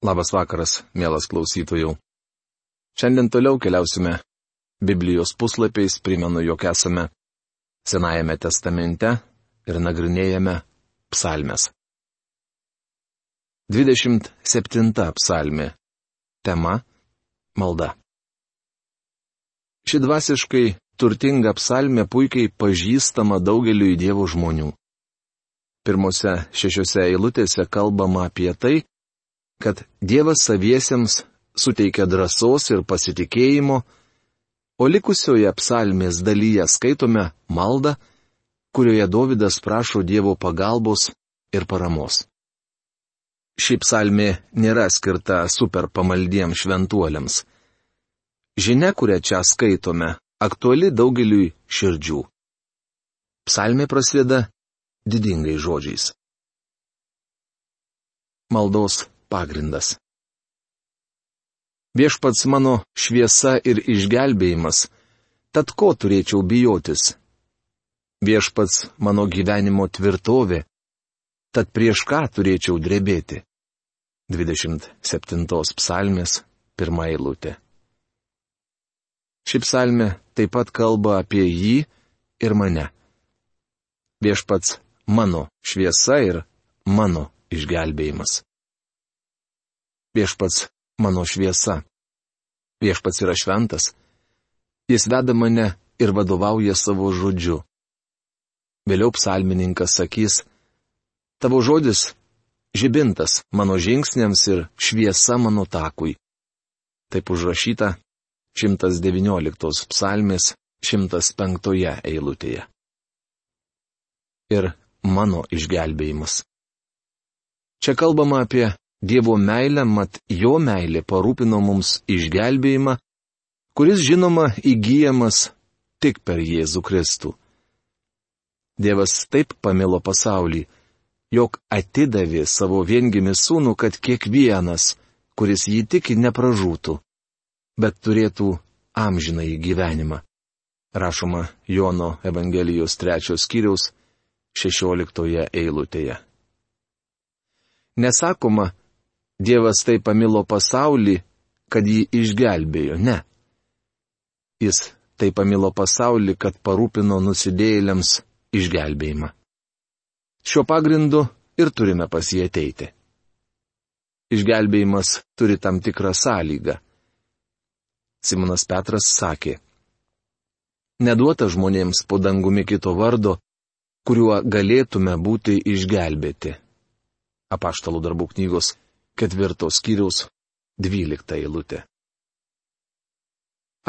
Labas vakaras, mielas klausytojų. Šiandien toliau keliausime Biblijos puslapiais, primenu, jog esame Senajame testamente ir nagrinėjame psalmes. 27 psalmė. Tema - malda. Ši dvasiškai turtinga psalmė puikiai pažįstama daugeliu Dievo žmonių. Pirmose šešiose eilutėse kalbama apie tai, kad Dievas saviesiems suteikia drąsos ir pasitikėjimo, o likusioje psalmės dalyje skaitome maldą, kurioje Davidas prašo Dievo pagalbos ir paramos. Ši psalmė nėra skirta super pamaldiems šventuoliams. Žinia, kurią čia skaitome, aktuali daugeliui širdžių. Psalmė prasideda didingai žodžiais. Maldos pagrindas. Viešpats mano šviesa ir išgelbėjimas, tad ko turėčiau bijotis? Viešpats mano gyvenimo tvirtovė, tad prieš ką turėčiau drebėti? 27 psalmės, pirmą eilutę. Ši psalmė taip pat kalba apie jį ir mane. Viešpats mano šviesa ir mano išgelbėjimas. Viešpats mano šviesa. Viešpats yra šventas. Jis veda mane ir vadovauja savo žodžiu. Vėliau psalmininkas sakys, tavo žodis - žibintas mano žingsniams ir šviesa mano takui. Taip užrašyta 119 psalmės 105 eilutėje. Ir mano išgelbėjimas. Čia kalbama apie Dievo meilę, mat jo meilė parūpino mums išgelbėjimą, kuris žinoma įgyjamas tik per Jėzų Kristų. Dievas taip pamilo pasaulį, jog atidavė savo viengimi sūnų, kad kiekvienas, kuris jį tiki, nepražūtų, bet turėtų amžinai gyvenimą. Rašoma Jono Evangelijos trečios skyriaus 16 eilutėje. Nesakoma, Dievas taip pamilo pasaulį, kad jį išgelbėjo, ne. Jis taip pamilo pasaulį, kad parūpino nusidėjėliams išgelbėjimą. Šiuo pagrindu ir turime pas jį ateiti. Išgelbėjimas turi tam tikrą sąlygą. Simonas Petras sakė, Neduota žmonėms po dangumi kito vardo, kuriuo galėtume būti išgelbėti. Apaštalų darbų knygos ketvirtos skyriaus dvylikta eilutė.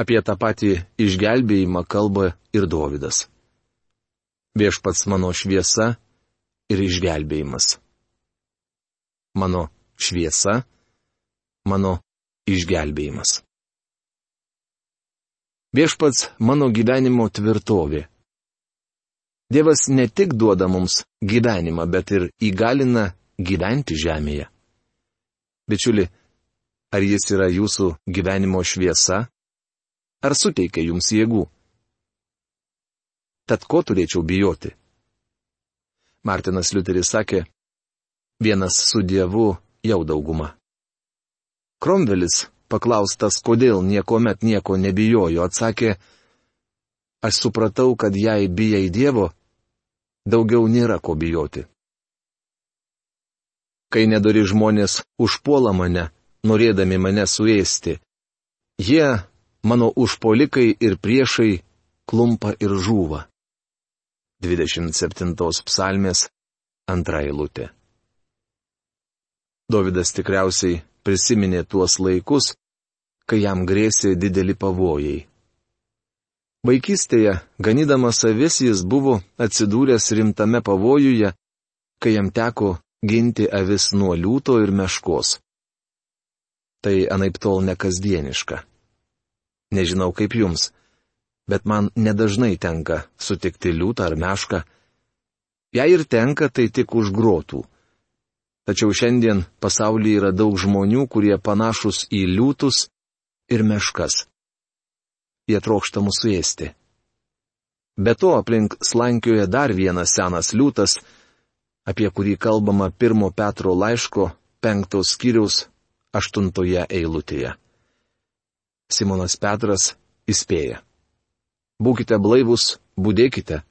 Apie tą patį išgelbėjimą kalba ir Dovydas. Viešpats mano šviesa ir išgelbėjimas. Mano šviesa, mano išgelbėjimas. Viešpats mano gyvenimo tvirtovė. Dievas ne tik duoda mums gyvenimą, bet ir įgalina gyventi žemėje. Bičiuli, ar jis yra jūsų gyvenimo šviesa? Ar suteikia jums jėgų? Tad ko turėčiau bijoti? Martinas Liuteris sakė, vienas su Dievu jau dauguma. Kromvelis, paklaustas, kodėl niekuomet nieko nebijojo, atsakė, aš supratau, kad jei bijai Dievo, daugiau nėra ko bijoti kai nedori žmonės užpuola mane, norėdami mane suėsti. Jie, mano užpolikai ir priešai, klumpa ir žūva. 27 psalmės antra eilutė. Davidas tikriausiai prisiminė tuos laikus, kai jam grėsė dideli pavojai. Vaikystėje, ganydamas avis, jis buvo atsidūręs rimtame pavojuje, kai jam teko ginti avis nuo liūto ir meškos. Tai anaip tol nekasdieniška. Nežinau kaip jums, bet man nedažnai tenka sutikti liūtą ar mešką. Jei ir tenka, tai tik už grotų. Tačiau šiandien pasaulyje yra daug žmonių, kurie panašus į liūtus ir meškas. Jie trokšta mūsų ėsti. Be to aplink slankioje dar vienas senas liūtas, apie kurį kalbama pirmo Petro laiško penktos skyriaus aštuntoje eilutėje. Simonas Petras įspėja. Būkite blaivus, būdėkite.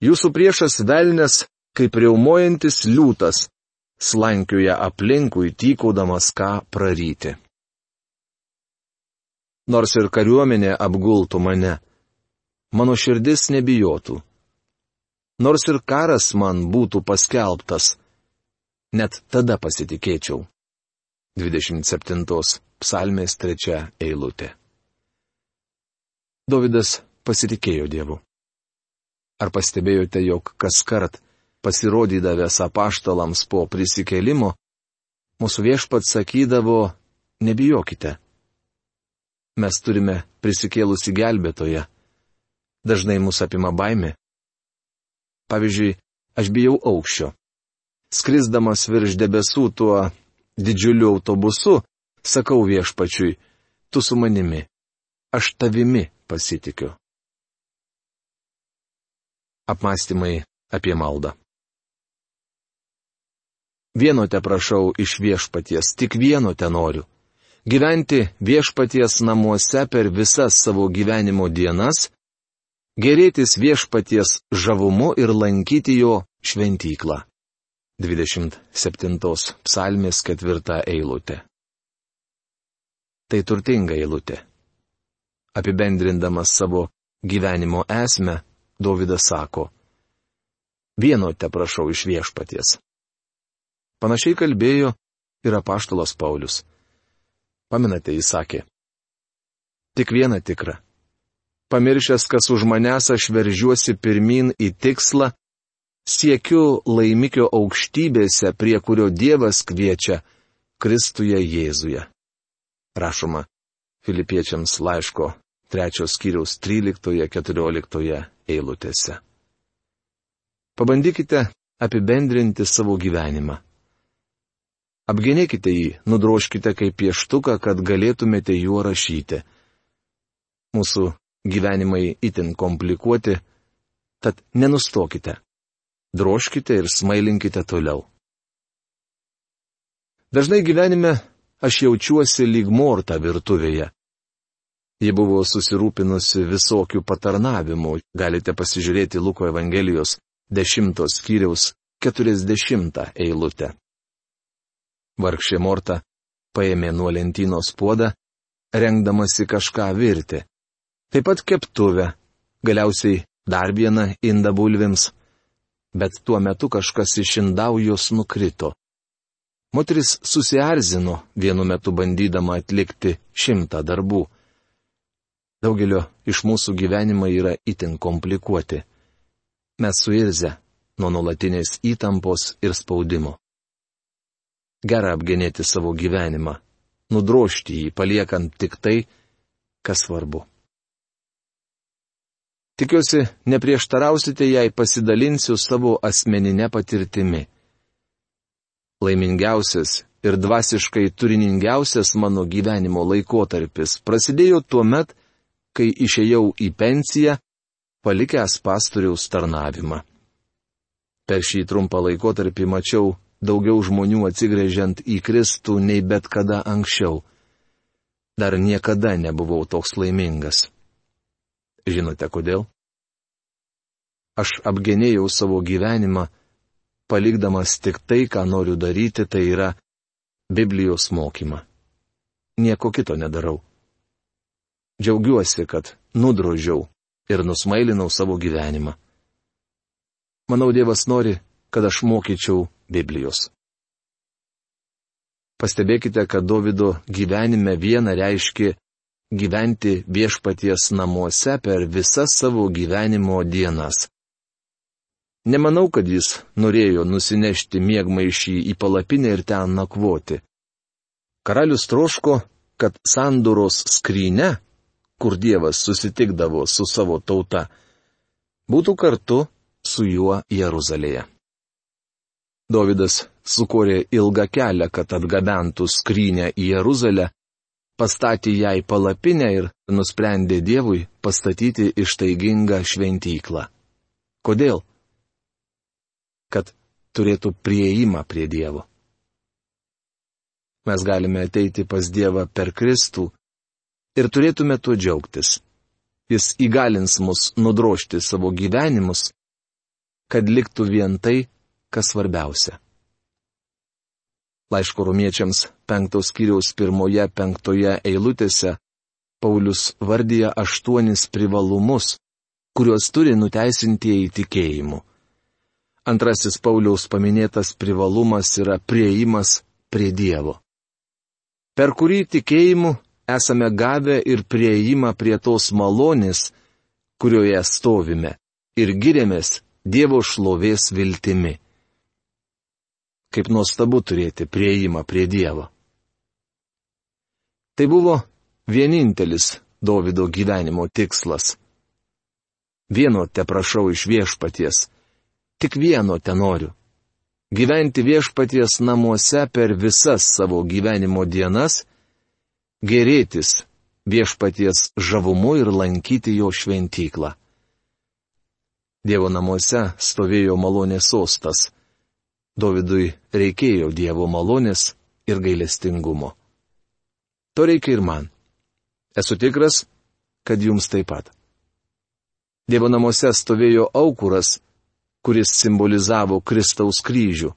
Jūsų priešas velnės, kaip riaumojantis liūtas, slankioja aplinkui tykaudamas ką praryti. Nors ir kariuomenė apgultų mane, mano širdis nebijotų. Nors ir karas man būtų paskelbtas, net tada pasitikėčiau. 27 psalmės 3 eilutė. Davidas pasitikėjo Dievu. Ar pastebėjote, jog kas kart pasirodydavęs apaštalams po prisikėlimo, mūsų viešpats sakydavo, nebijokite. Mes turime prisikėlusi gelbėtoje. Dažnai mus apima baimė. Pavyzdžiui, aš bijau aukščio. Skrisdamas virš debesų tuo didžiuliu autobusu, sakau viešpačiui, tu su manimi, aš tavimi pasitikiu. Apmąstymai apie maldą. Vieno te prašau iš viešpaties, tik vieno te noriu. Gyventi viešpaties namuose per visas savo gyvenimo dienas, gerėtis viešpaties žavumu ir lankyti jo šventyklą. 27 psalmės 4 eilutė. Tai turtinga eilutė. Apibendrindamas savo gyvenimo esmę, Dovydas sako, vieno te prašau iš viešpaties. Panašiai kalbėjo ir apaštalas Paulius. Paminate, jis sakė. Tik viena tikra. Pamiršęs, kas už manęs aš veržiuosi pirmin į tikslą, siekiu laimikio aukštybėse, prie kurio Dievas kviečia Kristuje Jėzuje. Rašoma Filipiečiams laiško trečios skyriaus 13-14 eilutėse. Pabandykite apibendrinti savo gyvenimą. Apgenėkite jį, nudroškite kaip pieštuką, kad galėtumėte juo rašyti. Mūsų gyvenimai itin komplikuoti, tad nenustokite. Droškite ir smailinkite toliau. Dažnai gyvenime aš jaučiuosi lyg morta virtuvėje. Ji buvo susirūpinusi visokių patarnavimų, galite pasižiūrėti Luko Evangelijos 10 skyriaus 40 eilutę. Vargšė Morta paėmė nuo lentynos puodą, rengdamasi kažką virti. Taip pat keptuvę, galiausiai dar vieną indą bulvėms. Bet tuo metu kažkas iš indaujos nukrito. Moteris susierzino vienu metu bandydama atlikti šimtą darbų. Daugelio iš mūsų gyvenimai yra itin komplikuoti. Mes suirzę nuo nuolatinės įtampos ir spaudimo gera apgenėti savo gyvenimą, nudrošti jį, paliekant tik tai, kas svarbu. Tikiuosi, neprieštarausite, jei pasidalinsiu savo asmeninę patirtimi. Laimingiausias ir dvasiškai turiningiausias mano gyvenimo laikotarpis prasidėjo tuo met, kai išėjau į pensiją, palikęs pastoriaus tarnavimą. Per šį trumpą laikotarpį mačiau daugiau žmonių atsigrėžiant į Kristų nei bet kada anksčiau. Dar niekada nebuvau toks laimingas. Žinote kodėl? Aš apgenėjau savo gyvenimą, palikdamas tik tai, ką noriu daryti, tai yra Biblijos mokymą. Nieko kito nedarau. Džiaugiuosi, kad nudrožiau ir nusmailinau savo gyvenimą. Manau, Dievas nori, kad aš mokyčiau Biblijos. Pastebėkite, kad Davido gyvenime viena reiškia gyventi viešpaties namuose per visas savo gyvenimo dienas. Nemanau, kad jis norėjo nusinešti mėgmaišį į palapinę ir ten nakvoti. Karalius troško, kad sandoros skryne, kur Dievas susitikdavo su savo tauta, būtų kartu su juo Jeruzalėje. Davidas sukūrė ilgą kelią, kad atgabentų skrynę į Jeruzalę, pastatė jai palapinę ir nusprendė Dievui pastatyti ištaigingą šventyklą. Kodėl? Kad turėtų prieimą prie Dievo. Mes galime ateiti pas Dievą per Kristų ir turėtume tuo džiaugtis. Jis įgalins mus nudrošti savo gyvenimus, kad liktų vien tai, kas svarbiausia. Laiško romiečiams penktos kiriaus pirmoje penktoje eilutėse Paulius vardyja aštuonis privalumus, kuriuos turi nuteisintieji tikėjimu. Antrasis Pauliaus paminėtas privalumas yra prieimas prie Dievo. Per kurį tikėjimu esame gavę ir prieimą prie tos malonės, kurioje stovime ir giriamės Dievo šlovės viltimi. Kaip nuostabu turėti prieimą prie Dievo. Tai buvo vienintelis Davido gyvenimo tikslas. Vieno te prašau iš viešpaties Tik vieno ten noriu - gyventi viešpaties namuose per visas savo gyvenimo dienas, gerėtis viešpaties žavumu ir lankyti jo šventyklą. Dievo namuose stovėjo malonės sostas. Dovydui reikėjo Dievo malonės ir gailestingumo. To reikia ir man. Esu tikras, kad jums taip pat. Dievo namuose stovėjo aukuras, kuris simbolizavo Kristaus kryžių.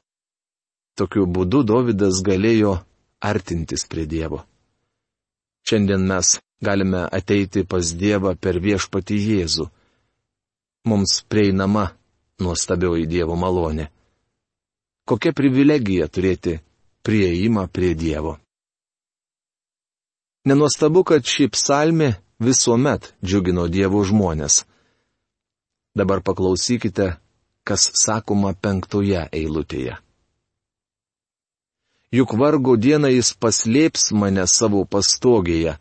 Tokiu būdu Davidas galėjo artintis prie Dievo. Šiandien mes galime ateiti pas Dievą per viešpatį Jėzų. Mums prieinama nuostabioji Dievo malonė. Kokia privilegija turėti prieimą prie Dievo. Nenuostabu, kad ši psalmė visuomet džiugino Dievo žmonės. Dabar paklausykite, kas sakoma penktoje eilutėje. Juk vargo dieną jis paslėps mane savo pastogėje,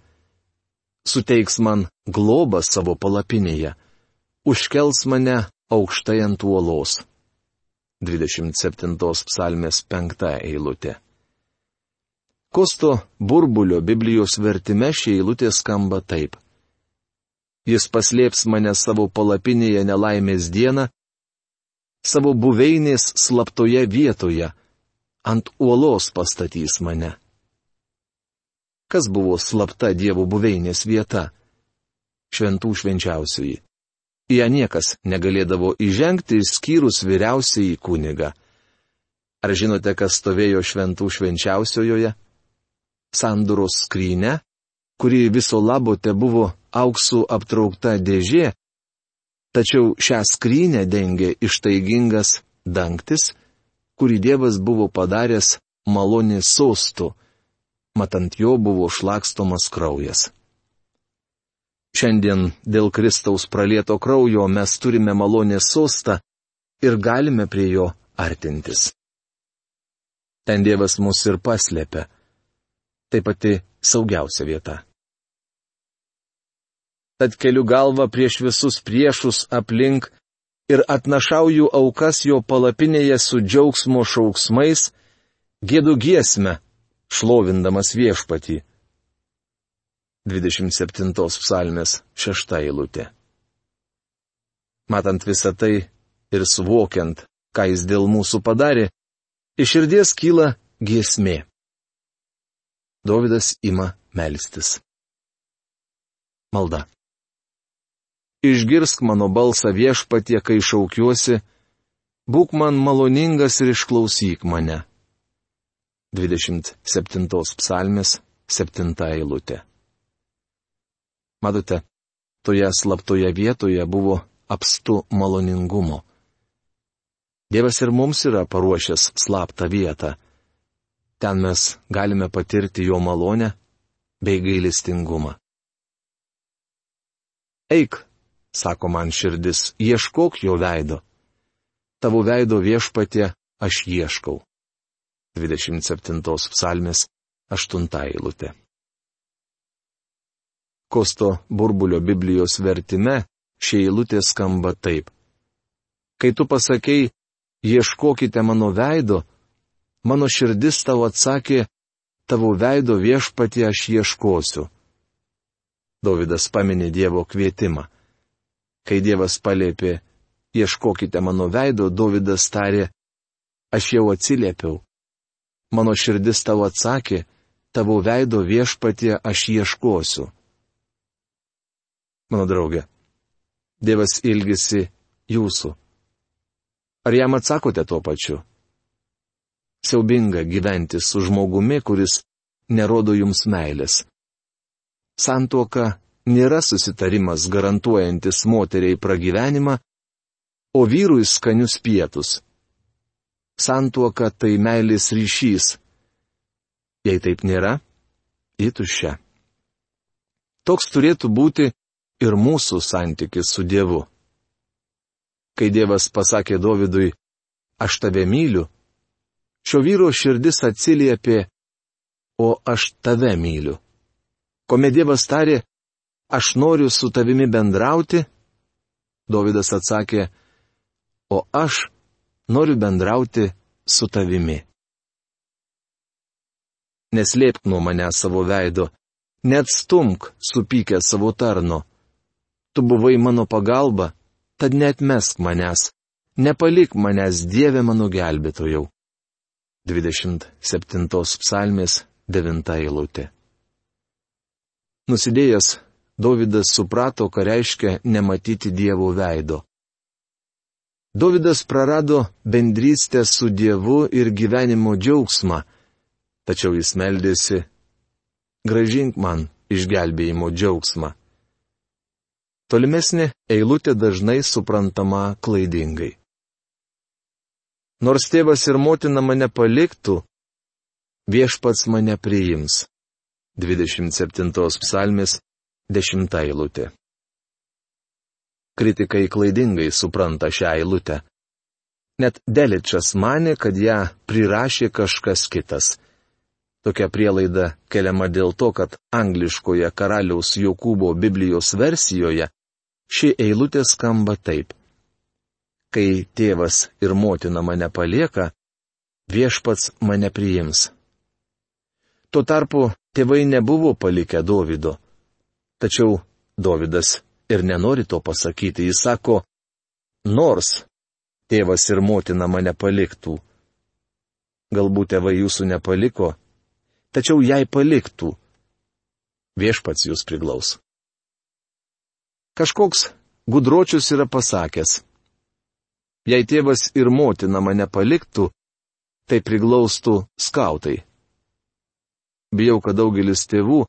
suteiks man globą savo palapinėje, užkels mane aukštai ant uolos. 27 psalmės 5 eilutė. Kosto burbulio Biblijos vertime šie eilutė skamba taip. Jis paslėps mane savo palapinėje nelaimės dieną, savo buveinės slaptoje vietoje, ant uolos pastatys mane. Kas buvo slapta Dievo buveinės vieta? Šventų švenčiausioji. Į ją niekas negalėdavo įžengti išskyrus vyriausiai kunigą. Ar žinote, kas stovėjo šventų švenčiausiojoje? Sanduros skryne, kuri viso labo te buvo auksų aptraukta dėžė, Tačiau šią skrynę dengė ištaigingas dangtis, kurį Dievas buvo padaręs malonės sostų, matant jo buvo šlakstomas kraujas. Šiandien dėl Kristaus pralieto kraujo mes turime malonės sostą ir galime prie jo artintis. Ten Dievas mus ir paslėpia. Tai pati saugiausia vieta tad keliu galvą prieš visus priešus aplink ir atnašauju aukas jo palapinėje su džiaugsmo šauksmais, gėdu giesmę, šlovindamas viešpatį. 27 psalmės 6 eilutė. Matant visą tai ir suvokiant, ką jis dėl mūsų padarė, iš širdies kyla giesmė. Davidas ima melstis. Malda. Išgirsk mano balsą viešpatie, kai šaukiuosi, būk man maloningas ir išklausyk mane. 27 psalmės 7 eilutė. Matote, toje slaptoje vietoje buvo apstu maloningumo. Dievas ir mums yra paruošęs slaptą vietą. Ten mes galime patirti jo malonę bei gailestingumą. Eik, sako man širdis, ieškok jo veido. Tavo veido viešpatė aš ieškau. 27 psalmės 8 eilutė. Kosto burbulio Biblijos vertime šie eilutė skamba taip. Kai tu pasakei, ieškokite mano veido, mano širdis tau atsakė, tavo veido viešpatė aš ieškosiu. Davidas paminė Dievo kvietimą. Kai Dievas palėpė, ieškokite mano veido, Davidas tarė, aš jau atsiliepiau. mano širdis tau atsakė, tavo veido viešpatie aš ieškosiu. Mano draugė, Dievas ilgisi jūsų. Ar jam atsakote tuo pačiu? Siaubinga gyventi su žmogumi, kuris nerodo jums meilės. Santuoka nėra susitarimas garantuojantis moteriai pragyvenimą, o vyrui skanius pietus. Santuoka tai meilės ryšys. Jei taip nėra, įtušia. Toks turėtų būti ir mūsų santykis su Dievu. Kai Dievas pasakė Dovydui, aš tave myliu, šio vyro širdis atsiliepė, o aš tave myliu. Kuomet Dievas tarė, aš noriu su tavimi bendrauti, Dovydas atsakė, o aš noriu bendrauti su tavimi. Neslėpk nuo mane savo veido, net stumk supykę savo tarno. Tu buvai mano pagalba, tad net mesk manęs, nepalik manęs Dieve mano gelbėtojau. 27 psalmės 9 eilutė. Nusidėjęs Davidas suprato, ką reiškia nematyti Dievo veido. Davidas prarado bendrystę su Dievu ir gyvenimo džiaugsmą, tačiau jis meldėsi, gražink man išgelbėjimo džiaugsmą. Tolimesnė eilutė dažnai suprantama klaidingai. Nors tėvas ir motina mane paliktų, viešpats mane priims. 27 psalmės 10 eilutė. Kritikai klaidingai supranta šią eilutę. Net Deličas mane, kad ją prirašė kažkas kitas. Tokia prielaida keliama dėl to, kad angliškoje karaliaus Jokūbo Biblijos versijoje ši eilutė skamba taip. Kai tėvas ir motina mane palieka, viešpats mane priims. Tuo tarpu tėvai nebuvo palikę Dovido. Tačiau Dovydas ir nenori to pasakyti. Jis sako, nors tėvas ir motina mane paliktų. Galbūt tėvai jūsų nepaliko, tačiau jei paliktų, viešpats jūs priglaus. Kažkoks gudročius yra pasakęs, jei tėvas ir motina mane paliktų, tai priglaustų skautai. Bijau, kad daugelis tėvų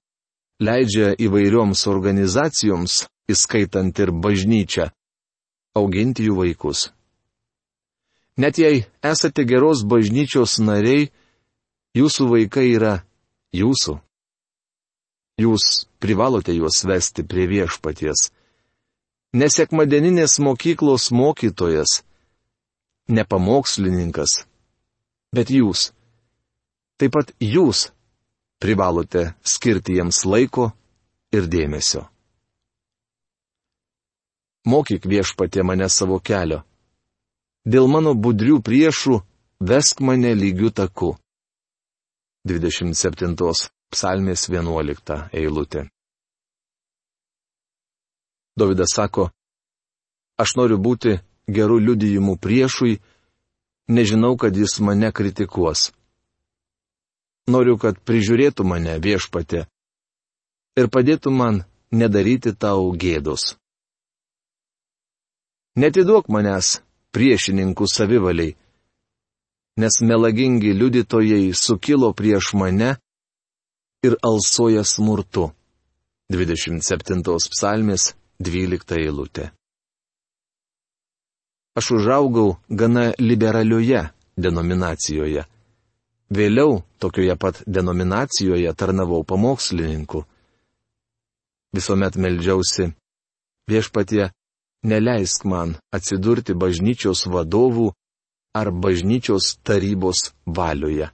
leidžia įvairioms organizacijoms, įskaitant ir bažnyčią, auginti jų vaikus. Net jei esate geros bažnyčios nariai, jūsų vaikai yra jūsų. Jūs privalote juos vesti prie viešpaties. Nesekmadieninės mokyklos mokytojas, ne pamokslininkas, bet jūs. Taip pat jūs privalote skirti jiems laiko ir dėmesio. Mokyk viešpatė mane savo kelio. Dėl mano budrių priešų vesk mane lygių taku. 27 psalmės 11 eilutė. Davidas sako, aš noriu būti gerų liudijimų priešui, nežinau, kad jis mane kritikuos. Noriu, kad prižiūrėtų mane viešpatė ir padėtų man nedaryti tau gėdos. Netiduok manęs priešininkų savivaliai, nes melagingi liudytojai sukilo prieš mane ir alsoja smurtu. 27 psalmės 12 eilutė. Aš užaugau gana liberalioje denominacijoje. Vėliau tokioje pat denominacijoje tarnavau pamokslininku. Visuomet meldžiausi, viešpatie, neleisk man atsidurti bažnyčios vadovų ar bažnyčios tarybos valioje.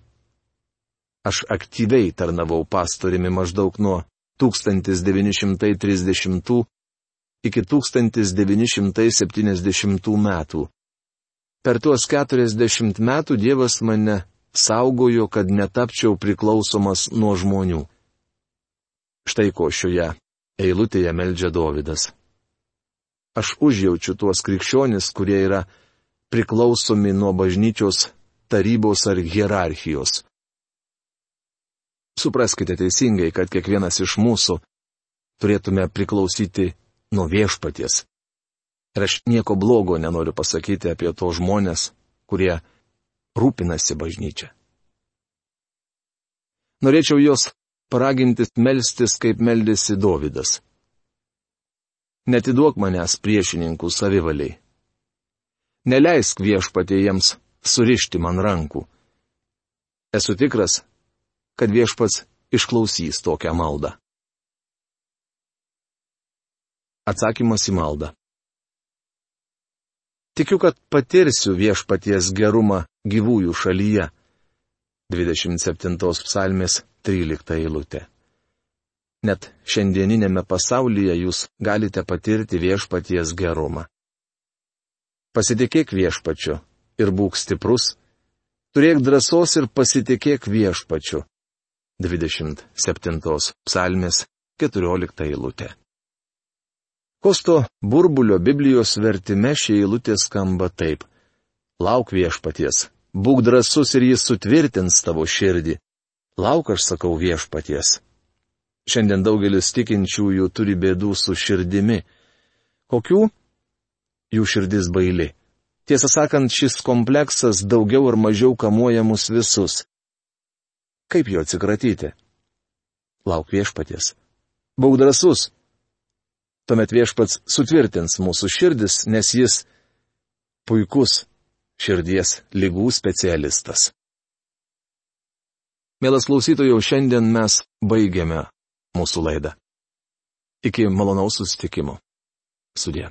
Aš aktyviai tarnavau pastoriumi maždaug nuo 1930 iki 1970 metų. Per tuos 40 metų Dievas mane saugojo, kad netapčiau priklausomas nuo žmonių. Štai ko šioje eilutėje meldžia Dovydas. Aš užjaučiu tuos krikščionis, kurie yra priklausomi nuo bažnyčios tarybos ar hierarchijos. Supraskite teisingai, kad kiekvienas iš mūsų turėtume priklausyti nuo viešpaties. Ir aš nieko blogo nenoriu pasakyti apie to žmonės, kurie rūpinasi bažnyčia. Norėčiau jos paraginti melstis, kaip meldėsi Dovydas. Netiduok manęs priešininkų savivaliai. Neleisk viešpatė jiems surišti man rankų. Esu tikras, kad viešpats išklausys tokią maldą. Atsakymas į maldą. Tikiu, kad patirsiu viešpaties gerumą gyvųjų šalyje. 27 psalmės 13 eilutė. Net šiandieninėme pasaulyje jūs galite patirti viešpaties gerumą. Pasitikėk viešpačiu ir būk stiprus, turėk drąsos ir pasitikėk viešpačiu. 27 psalmės 14 eilutė. Kosto burbulio Biblijos vertime šie eilutė skamba taip. Lauk viešpaties, būk drasus ir jis sutvirtins tavo širdį. Lauk aš sakau viešpaties. Šiandien daugelis tikinčiųjų turi bėdų su širdimi. Kokių? Jų širdis baili. Tiesą sakant, šis kompleksas daugiau ar mažiau kamuoja mus visus. Kaip jo atsikratyti? Lauk viešpaties. Būk drasus. Tuomet viešpats sutvirtins mūsų širdis, nes jis puikus širdies lygų specialistas. Mielas klausytojų, šiandien mes baigiame mūsų laidą. Iki malonaus susitikimo. Sudė.